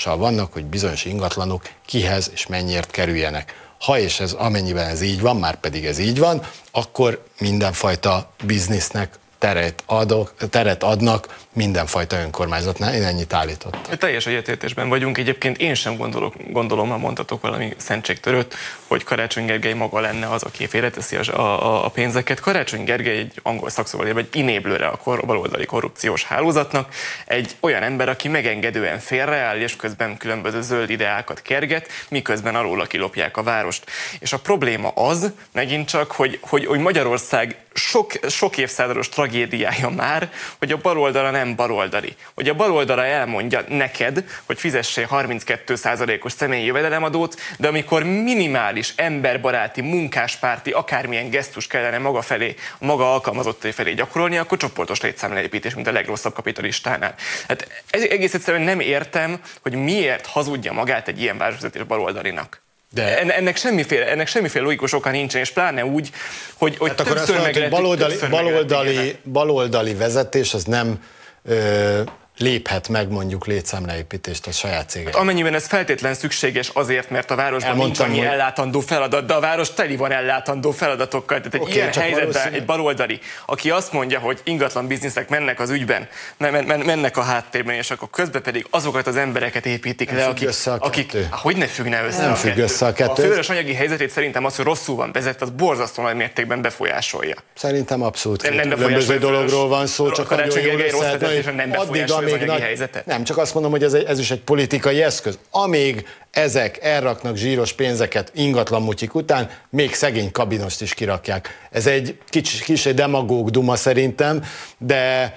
Speaker 3: ráhatással vannak, hogy bizonyos ingatlanok kihez és mennyiért kerüljenek. Ha és ez amennyiben ez így van, már pedig ez így van, akkor mindenfajta biznisznek teret, adok, teret adnak mindenfajta önkormányzatnál. Én ennyit állítottam.
Speaker 4: Teljes egyetértésben vagyunk. Egyébként én sem gondolok, gondolom, ha mondhatok valami szentségtörőt, hogy Karácsony Gergely maga lenne az, aki félreteszi a, a, a pénzeket. Karácsony Gergely egy angol szakszóval egy inéblőre a kor, baloldali korrupciós hálózatnak, egy olyan ember, aki megengedően félreáll, és közben különböző zöld ideákat kerget, miközben alól kilopják a várost. És a probléma az, megint csak, hogy, hogy, hogy Magyarország sok, sok évszázados tragédiája már, hogy a baloldala nem baloldali. Hogy a baloldala elmondja neked, hogy fizessél 32%-os személyi jövedelemadót, de amikor minimális emberbaráti, munkáspárti, akármilyen gesztus kellene maga felé, maga alkalmazottai felé gyakorolni, akkor csoportos létszámleépítés, mint a legrosszabb kapitalistánál. Hát egész egyszerűen nem értem, hogy miért hazudja magát egy ilyen városvezetés baloldalinak. De ennek semmiféle, ennek semmiféle logikus oka nincsen, és pláne úgy, hogy, hogy hát
Speaker 3: akkor azt mondod, hogy baloldali, baloldali, baloldali vezetés az nem ö, léphet meg mondjuk létszámleépítést a saját cége.
Speaker 4: Amennyiben ez feltétlen szükséges azért, mert a városban Elmondtam, nincs annyi hogy... ellátandó feladat, de a város teli van ellátandó feladatokkal. Tehát egy okay, ilyen helyzetben valószínű... egy baloldali, aki azt mondja, hogy ingatlan bizniszek mennek az ügyben, men- men- mennek a háttérben, és akkor közben pedig azokat az embereket építik le, akik, akik hogy ne függne össze
Speaker 3: nem
Speaker 4: a
Speaker 3: függ össze a kettő.
Speaker 4: A főváros anyagi helyzetét szerintem az, hogy rosszul van vezet, az borzasztó nagy mértékben befolyásolja.
Speaker 3: Szerintem abszolút nem, nem különböző dologról van szó, csak
Speaker 4: annyi, hogy rossz nem befolyásolja az anyagi helyzetet.
Speaker 3: Nem, csak azt mondom, hogy ez, ez is egy politikai eszköz. Amíg ezek elraknak zsíros pénzeket ingatlan mutyik után, még szegény kabinost is kirakják. Ez egy kicsi, kicsi demagóg duma szerintem, de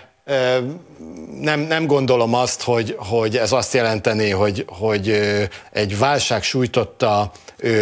Speaker 3: nem, nem gondolom azt, hogy, hogy ez azt jelenteni, hogy, hogy egy válság sújtotta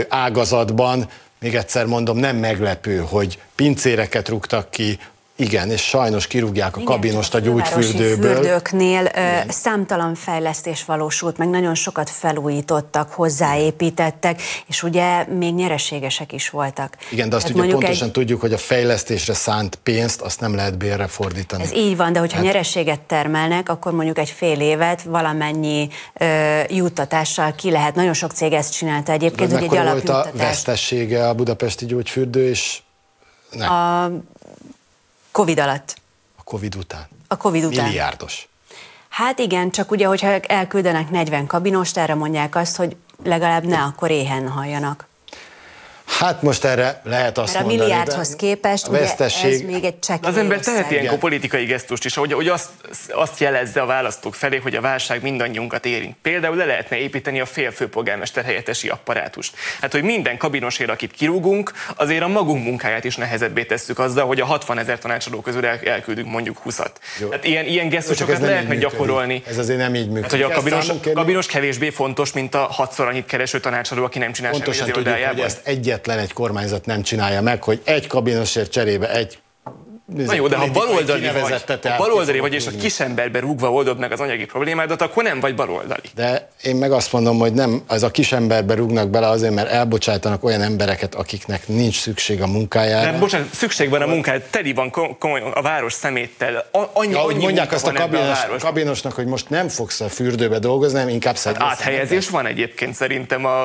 Speaker 3: ágazatban, még egyszer mondom, nem meglepő, hogy pincéreket rúgtak ki, igen, és sajnos kirúgják a Igen, kabinost a gyógyfürdőből.
Speaker 2: fürdőknél Igen. számtalan fejlesztés valósult, meg nagyon sokat felújítottak, hozzáépítettek, és ugye még nyereségesek is voltak.
Speaker 3: Igen, de azt Tehát ugye pontosan egy... tudjuk, hogy a fejlesztésre szánt pénzt azt nem lehet bérre fordítani.
Speaker 2: Ez így van, de hogyha hát... nyereséget termelnek, akkor mondjuk egy fél évet valamennyi ö, juttatással ki lehet. Nagyon sok cég ezt csinálta egyébként,
Speaker 3: hogy egy volt a vesztessége a budapesti gyógyfürdő, és
Speaker 2: nem. A Covid alatt.
Speaker 3: A Covid után.
Speaker 2: A Covid után.
Speaker 3: Milliárdos.
Speaker 2: Hát igen, csak ugye, hogyha elküldenek 40 kabinost, erre mondják azt, hogy legalább ne akkor éhen halljanak.
Speaker 3: Hát most erre lehet azt
Speaker 2: Mert a
Speaker 3: mondani,
Speaker 2: milliárdhoz képest ugye ez még egy csekély
Speaker 4: Az ember tehet ilyenkor politikai gesztust is, hogy, hogy azt, azt jelezze a választók felé, hogy a válság mindannyiunkat érint. Például le lehetne építeni a fél főpolgármester helyettesi apparátust. Hát, hogy minden kabinosért, akit kirúgunk, azért a magunk munkáját is nehezebbé tesszük azzal, hogy a 60 ezer tanácsadó közül el, elküldünk mondjuk 20-at. Hát ilyen, ilyen gesztusokat lehetne gyakorolni.
Speaker 3: Ez azért nem így működik. Hát,
Speaker 4: hogy a kabinos, kabinos kevésbé fontos, mint a hatszor annyit kereső tanácsadó, aki nem csinál
Speaker 3: Pontosan semmit az tudjuk, hogy ezt egyet egyetlen egy kormányzat nem csinálja meg, hogy egy kabinosért cserébe egy
Speaker 4: Na jó, de ha baloldali vagy, ha baloldali vagy, és a kisemberbe rúgva oldod meg az anyagi problémádat, akkor nem vagy baloldali.
Speaker 3: De én meg azt mondom, hogy nem, az a kisemberbe rúgnak bele azért, mert elbocsájtanak olyan embereket, akiknek nincs szükség a munkájára.
Speaker 4: De bocsánat, szükség van a munkájára, teli van a város szeméttel. Annyi,
Speaker 3: ja, annyi mondják azt a, kabinos, a kabinosnak, hogy most nem fogsz a fürdőbe dolgozni, hanem inkább
Speaker 4: hát Áthelyezés van egyébként szerintem a,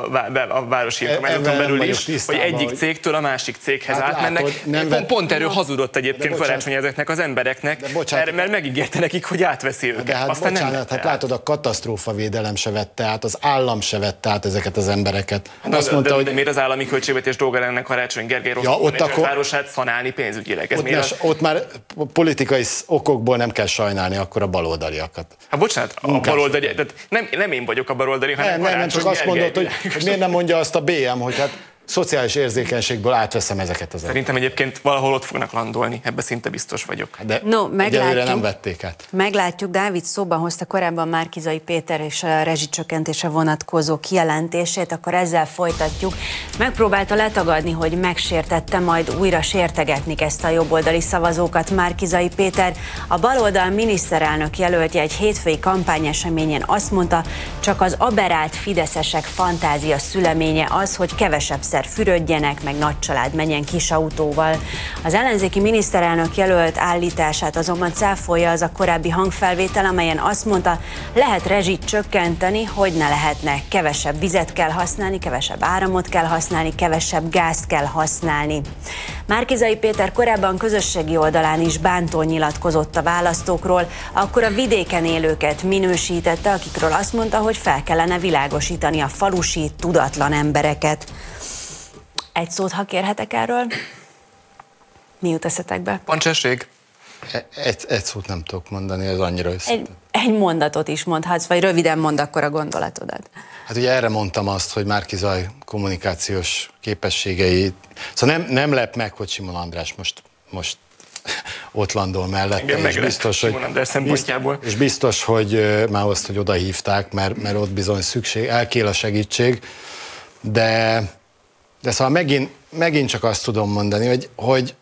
Speaker 4: a városi önkormányzaton belül is, hogy egyik cégtől a másik céghez hát átmennek. Látod, nem pont, pont erről hazudott egyébként karácsony ezeknek az embereknek, bocsánat, mert, mert megígérte nekik, hogy átveszi őket.
Speaker 3: De hát Aztán bocsánat, nem hát látod, a katasztrófa védelem se vette át, az állam se vette át ezeket az embereket.
Speaker 4: Hát azt de, mondta, de, hogy... de miért az állami költségvetés dolga lenne Karácsony Gergely rossz ja, ott akkor... városát szanálni pénzügyileg? Ez
Speaker 3: ott, ne, a... ott már politikai okokból nem kell sajnálni akkor a baloldaliakat.
Speaker 4: Hát bocsánat, a baloldali, tehát nem, nem én vagyok a baloldali, hanem
Speaker 3: nem, nem, nem, csak azt mondod, hogy, hogy miért nem mondja azt a BM, hogy hát szociális érzékenységből átveszem ezeket az
Speaker 4: Szerintem egyébként valahol ott fognak landolni, ebbe szinte biztos vagyok.
Speaker 3: De no, meglátjuk, nem vették át.
Speaker 2: Meglátjuk, Dávid szóban hozta korábban Márkizai Péter és a rezsicsökkentése vonatkozó kijelentését, akkor ezzel folytatjuk. Megpróbálta letagadni, hogy megsértette, majd újra sértegetni ezt a jobboldali szavazókat Márkizai Péter. A baloldal miniszterelnök jelöltje egy hétfői kampányeseményen azt mondta, csak az aberált fideszesek fantázia szüleménye az, hogy kevesebb egyszer fürödjenek, meg nagy család menjen kis autóval. Az ellenzéki miniszterelnök jelölt állítását azonban cáfolja az a korábbi hangfelvétel, amelyen azt mondta, lehet rezsit csökkenteni, hogy ne lehetne. Kevesebb vizet kell használni, kevesebb áramot kell használni, kevesebb gázt kell használni. Márkizai Péter korábban közösségi oldalán is bántó nyilatkozott a választókról, akkor a vidéken élőket minősítette, akikről azt mondta, hogy fel kellene világosítani a falusi tudatlan embereket. Egy szót, ha kérhetek erről. Mi jut eszetekbe?
Speaker 4: Pancsesség.
Speaker 3: E, egy, egy szót nem tudok mondani, ez annyira
Speaker 2: Egy, egy mondatot is mondhatsz, vagy röviden mond akkor a gondolatodat.
Speaker 3: Hát ugye erre mondtam azt, hogy Márki Zaj kommunikációs képességei, szóval nem, nem lep meg, hogy Simon András most, most ott landol mellette.
Speaker 4: Igen,
Speaker 3: és biztos, hogy,
Speaker 4: szempontjából.
Speaker 3: És biztos, hogy már azt, hogy oda hívták, mert, mert ott bizony szükség, elkél a segítség, de, de szóval megint, megint csak azt tudom mondani, hogy, hogy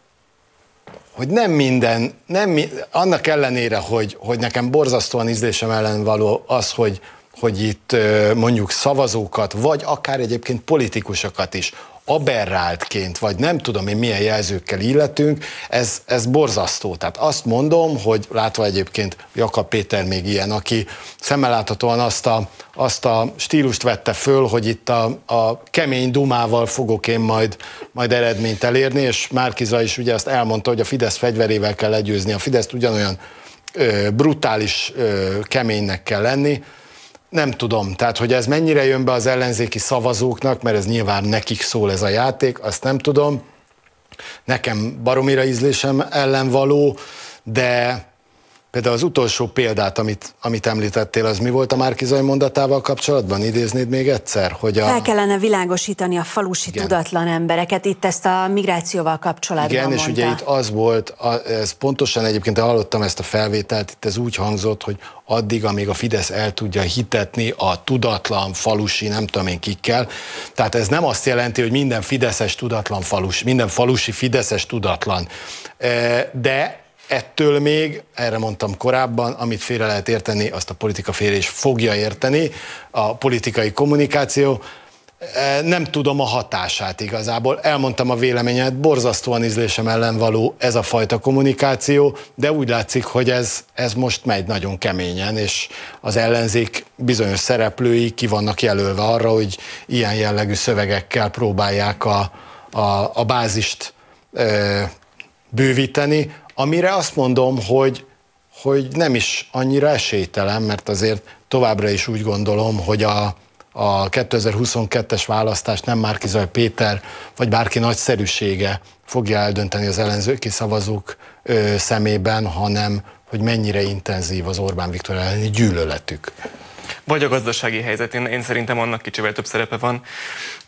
Speaker 3: hogy nem minden, nem, annak ellenére, hogy, hogy nekem borzasztóan ízlésem ellen való az, hogy, hogy itt mondjuk szavazókat, vagy akár egyébként politikusokat is aberráltként, vagy nem tudom én milyen jelzőkkel illetünk, ez, ez borzasztó. Tehát azt mondom, hogy látva egyébként Jakab Péter még ilyen, aki szemmeláthatóan azt a, azt a stílust vette föl, hogy itt a, a kemény dumával fogok én majd, majd eredményt elérni, és Márkiza is ugye azt elmondta, hogy a Fidesz fegyverével kell legyőzni. A Fideszt ugyanolyan ö, brutális, ö, keménynek kell lenni, nem tudom, tehát hogy ez mennyire jön be az ellenzéki szavazóknak, mert ez nyilván nekik szól ez a játék, azt nem tudom. Nekem baromira ízlésem ellen való, de Például az utolsó példát, amit, amit említettél, az mi volt a Márkizai mondatával kapcsolatban? Idéznéd még egyszer? Hogy a...
Speaker 2: El kellene világosítani a falusi Igen. tudatlan embereket, itt ezt a migrációval kapcsolatban
Speaker 3: Igen,
Speaker 2: mondta.
Speaker 3: és ugye itt az volt, ez pontosan egyébként hallottam ezt a felvételt, itt ez úgy hangzott, hogy addig, amíg a Fidesz el tudja hitetni a tudatlan falusi, nem tudom én kikkel. Tehát ez nem azt jelenti, hogy minden fideszes tudatlan falus, minden falusi fideszes tudatlan. De ettől még, erre mondtam korábban, amit félre lehet érteni, azt a politika félre is fogja érteni, a politikai kommunikáció, e, nem tudom a hatását igazából. Elmondtam a véleményet, borzasztóan ízlésem ellen való ez a fajta kommunikáció, de úgy látszik, hogy ez, ez most megy nagyon keményen, és az ellenzék bizonyos szereplői ki vannak jelölve arra, hogy ilyen jellegű szövegekkel próbálják a, a, a bázist e, bővíteni, amire azt mondom, hogy, hogy nem is annyira esélytelen, mert azért továbbra is úgy gondolom, hogy a, a 2022-es választást nem Márkizaj Péter vagy bárki nagyszerűsége fogja eldönteni az ellenzőki szavazók ö, szemében, hanem hogy mennyire intenzív az Orbán Viktor elleni gyűlöletük.
Speaker 4: Vagy a gazdasági helyzet, én, én szerintem annak kicsivel több szerepe van.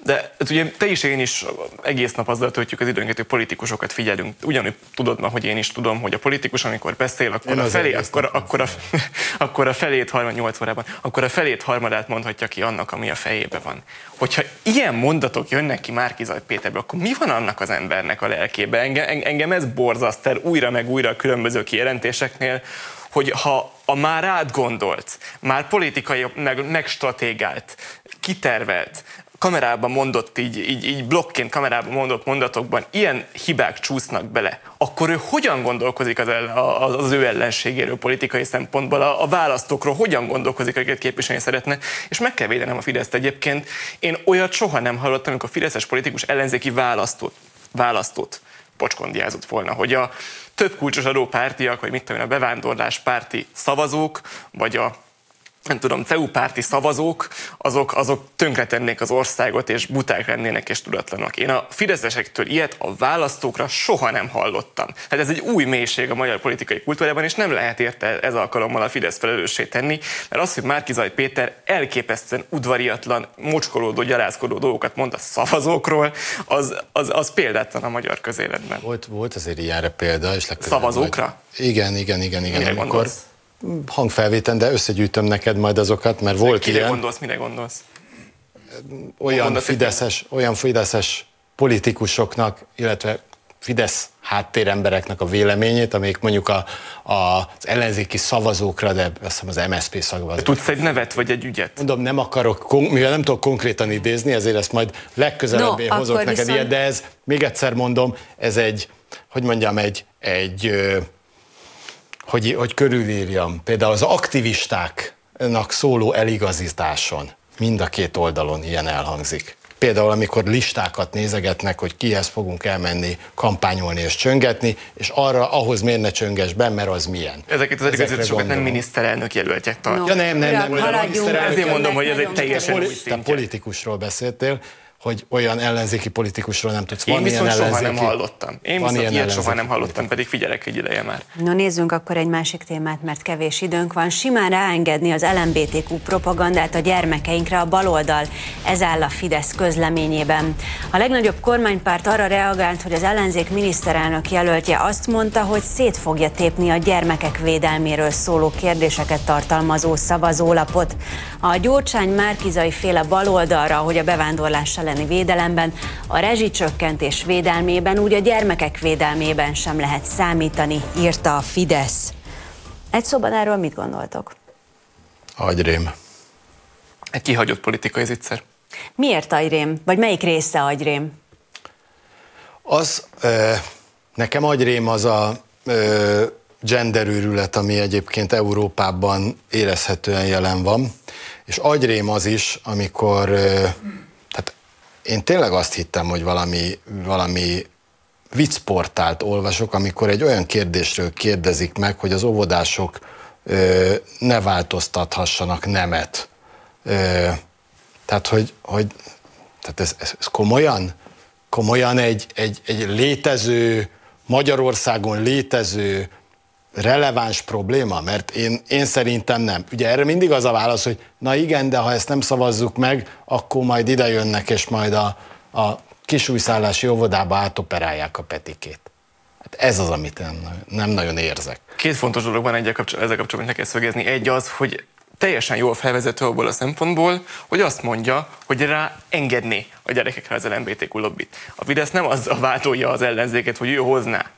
Speaker 4: De hát ugye te is, én is egész nap azzal töltjük az időnket, hogy politikusokat figyelünk. Ugyanúgy tudod ma, hogy én is tudom, hogy a politikus, amikor beszél, akkor, a, felé, akkor, akkor, a, akkor a felét, 38 órában, akkor a felét harmadát mondhatja ki annak, ami a fejébe van. Hogyha ilyen mondatok jönnek ki Márkizaj Péterből, akkor mi van annak az embernek a lelkébe? Engem, engem ez borzaszt el újra meg újra a különböző kijelentéseknél, hogy ha a már átgondolt, már politikai meg, megstratégált, kitervelt, kamerában mondott, így, így, így blokként kamerában mondott mondatokban ilyen hibák csúsznak bele, akkor ő hogyan gondolkozik az, ellen, az ő ellenségéről politikai szempontból, a, a választókról hogyan gondolkozik, akiket képviselni szeretne, és meg kell védenem a Fideszt egyébként. Én olyat soha nem hallottam, amikor a fideszes politikus ellenzéki választót, választót pocskondiázott volna, hogy a több kulcsos adópártiak, vagy mit tudom én, a bevándorlás párti szavazók, vagy a nem tudom, CEU párti szavazók, azok, azok tönkretennék az országot, és buták lennének, és tudatlanok. Én a fideszesektől ilyet a választókra soha nem hallottam. Hát ez egy új mélység a magyar politikai kultúrában, és nem lehet érte ez alkalommal a Fidesz felelőssé tenni, mert az, hogy Márkizaj Péter elképesztően udvariatlan, mocskolódó, gyalázkodó dolgokat mond a szavazókról, az, az, az példátlan a magyar közéletben.
Speaker 3: Volt, volt azért ilyenre példa, és
Speaker 4: Szavazókra?
Speaker 3: Majd... Igen, igen, igen, igen. Mire amikor, gondolsz? Hangfelvéten, de összegyűjtöm neked majd azokat, mert volt
Speaker 4: Kire
Speaker 3: ilyen.
Speaker 4: gondolsz, mire gondolsz?
Speaker 3: Olyan fideszes, olyan fideszes politikusoknak, illetve Fidesz háttérembereknek a véleményét, amik mondjuk a, a, az ellenzéki szavazókra, de azt hiszem az MSZP szavazókra.
Speaker 4: Tudsz egy nevet vagy egy ügyet?
Speaker 3: Mondom, nem akarok, mivel nem tudok konkrétan idézni, ezért ezt majd legközelebb no, hozok neked viszont... ilyet, de ez, még egyszer mondom, ez egy, hogy mondjam, egy, egy hogy, hogy körülírjam, például az aktivistáknak szóló eligazításon mind a két oldalon ilyen elhangzik. Például, amikor listákat nézegetnek, hogy kihez fogunk elmenni, kampányolni és csöngetni, és arra, ahhoz miért ne csönges be, mert az milyen.
Speaker 4: Ezeket az eligazításokat nem miniszterelnök jelöltek
Speaker 3: tartják. No. Ja nem, nem, nem. nem,
Speaker 4: nem Ezért mondom, hogy ez egy teljesen új
Speaker 3: Te politikusról beszéltél, hogy olyan ellenzéki politikusról nem tudsz.
Speaker 4: Van Én viszont soha ellenzéki... nem hallottam. Én Van viszont ilyet soha nem hallottam, pedig figyelek egy ideje már.
Speaker 2: No nézzünk akkor egy másik témát, mert kevés időnk van. Simán ráengedni az LMBTQ propagandát a gyermekeinkre a baloldal. Ez áll a Fidesz közleményében. A legnagyobb kormánypárt arra reagált, hogy az ellenzék miniszterelnök jelöltje azt mondta, hogy szét fogja tépni a gyermekek védelméről szóló kérdéseket tartalmazó szavazólapot. A Gyurcsány Márkizai féle baloldalra, hogy a bevándorlás elleni védelemben, a rezsicsökkentés védelmében, úgy a gyermekek védelmében sem lehet számítani, írta a Fidesz. Egy szóban erről mit gondoltok?
Speaker 3: Agyrém.
Speaker 4: Egy kihagyott politikai zicser.
Speaker 2: Miért agyrém? Vagy melyik része agyrém?
Speaker 3: Az, nekem agyrém az a genderőrület, ami egyébként Európában érezhetően jelen van, és agyrém az is, amikor, én tényleg azt hittem, hogy valami, valami viccportált olvasok, amikor egy olyan kérdésről kérdezik meg, hogy az óvodások ne változtathassanak nemet. Tehát, hogy, hogy tehát ez, ez, ez komolyan? Komolyan egy, egy, egy létező, Magyarországon létező releváns probléma? Mert én, én szerintem nem. Ugye erre mindig az a válasz, hogy na igen, de ha ezt nem szavazzuk meg, akkor majd ide jönnek, és majd a, a kisújszállási óvodába átoperálják a petikét. Hát ez az, amit nem, nem nagyon érzek.
Speaker 4: Két fontos dolog van ezzel kapcsolatban, hogy kell szögezni. Egy az, hogy teljesen jól felvezető abból a szempontból, hogy azt mondja, hogy rá engedné a gyerekekre az LMBTQ lobbit. A Fidesz nem azzal vádolja az ellenzéket, hogy ő hozná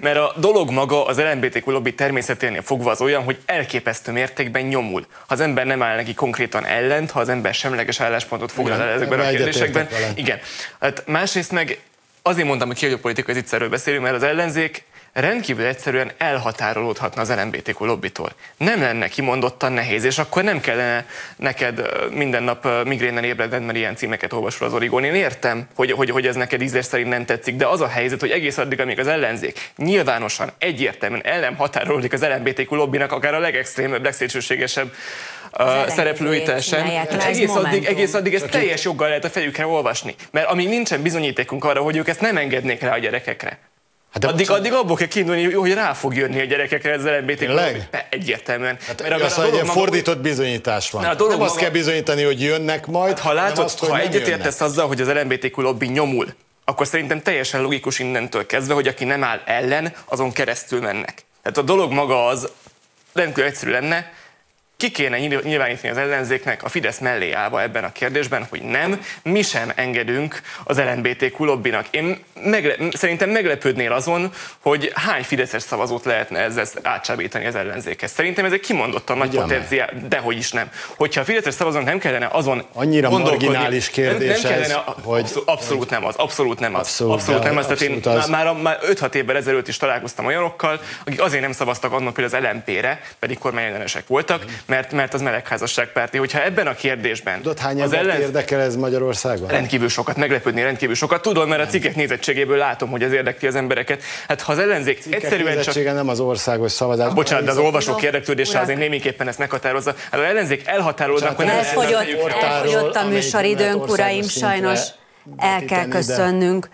Speaker 4: mert a dolog maga az LMBTQ lobby természeténél fogva az olyan, hogy elképesztő mértékben nyomul. Ha az ember nem áll neki konkrétan ellent, ha az ember semleges álláspontot foglal el ezekben a kérdésekben. Igen. Hát másrészt meg azért mondtam, hogy ki, hogy a politikai beszélünk, mert az ellenzék rendkívül egyszerűen elhatárolódhatna az LMBTQ lobbitól. Nem lenne kimondottan nehéz, és akkor nem kellene neked minden nap migrénen ébredned, mert ilyen címeket olvasol az origón. Én értem, hogy, hogy, hogy ez neked ízlés szerint nem tetszik, de az a helyzet, hogy egész addig, amíg az ellenzék nyilvánosan, egyértelműen el nem határolódik az LMBTQ lobbinak, akár a legextrémebb, legszélsőségesebb uh, szereplőit sem. Egész addig, egész addig ezt teljes joggal lehet a fejükre olvasni. Mert amíg nincsen bizonyítékunk arra, hogy ők ezt nem engednék rá a gyerekekre, Hát de addig, addig abból kell kiindulni, hogy rá fog jönni a gyerekekre ez LMBTQ. Egyértelműen.
Speaker 3: Hát mert az, egy fordított bizonyítás van. A dolog nem maga... azt kell bizonyítani, hogy jönnek majd, hát,
Speaker 4: ha látod, azt, ha egyetértesz azzal, hogy az LMBTQ lobby nyomul, akkor szerintem teljesen logikus innentől kezdve, hogy aki nem áll ellen, azon keresztül mennek. Tehát a dolog maga az rendkívül egyszerű lenne, ki kéne nyilvánítani az ellenzéknek a Fidesz mellé állva ebben a kérdésben, hogy nem, mi sem engedünk az LNBT lobbinak. Én megle- szerintem meglepődnél azon, hogy hány Fideszes szavazót lehetne ezzel átsábítani az ellenzékhez. Szerintem ez egy kimondottan nagy potenciál, de hogy is nem. Hogyha a Fideszes szavazónak nem kellene azon
Speaker 3: Annyira marginális kérdés
Speaker 4: nem, nem kellene, ez, hogy... Abszolút, abszolút nem az, abszolút nem az. Abszolút, abszolút nem az. Tehát én az. Már, már 5-6 évvel ezelőtt is találkoztam olyanokkal, akik azért nem szavaztak annak például az LMP-re, pedig kormányellenesek voltak, mert, mert az párti. Hogyha ebben a kérdésben...
Speaker 3: Tudod, hány az ellen... érdekel ez Magyarországon?
Speaker 4: Rendkívül sokat, meglepődni rendkívül sokat. Tudom, mert a cikkek nézettségéből látom, hogy az érdekli az embereket. Hát ha az ellenzék cikkek egyszerűen csak...
Speaker 3: nem az országos szavazás.
Speaker 4: Bocsánat, de az olvasók érdeklődése azért némiképpen ezt meghatározza. Hát az ellenzék elhatárolódnak, akkor nem...
Speaker 2: Elfogyott, elfogyott a műsoridőnk, uraim, sajnos el kell köszönnünk.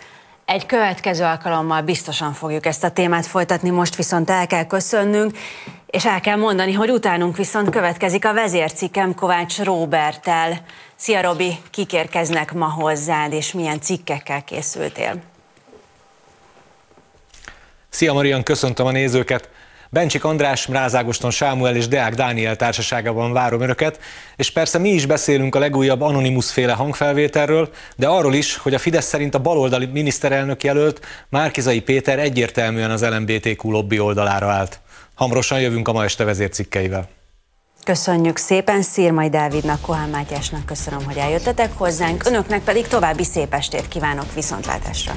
Speaker 2: Egy következő alkalommal biztosan fogjuk ezt a témát folytatni, most viszont el kell köszönnünk. És el kell mondani, hogy utánunk viszont következik a vezércikkem Kovács Róbertel. Szia Robi, kik érkeznek ma hozzád, és milyen cikkekkel készültél?
Speaker 5: Szia Marian, köszöntöm a nézőket! Bencsik András, Mrázágoston Sámuel és Deák Dániel társaságában várom Önöket, és persze mi is beszélünk a legújabb Anonymous féle hangfelvételről, de arról is, hogy a Fidesz szerint a baloldali miniszterelnök jelölt Márkizai Péter egyértelműen az LMBTQ lobby oldalára állt. Hamarosan jövünk a ma este vezércikkeivel.
Speaker 2: Köszönjük szépen Szírmai Dávidnak, Kohán Mátyásnak köszönöm, hogy eljöttetek hozzánk, önöknek pedig további szép estét kívánok viszontlátásra.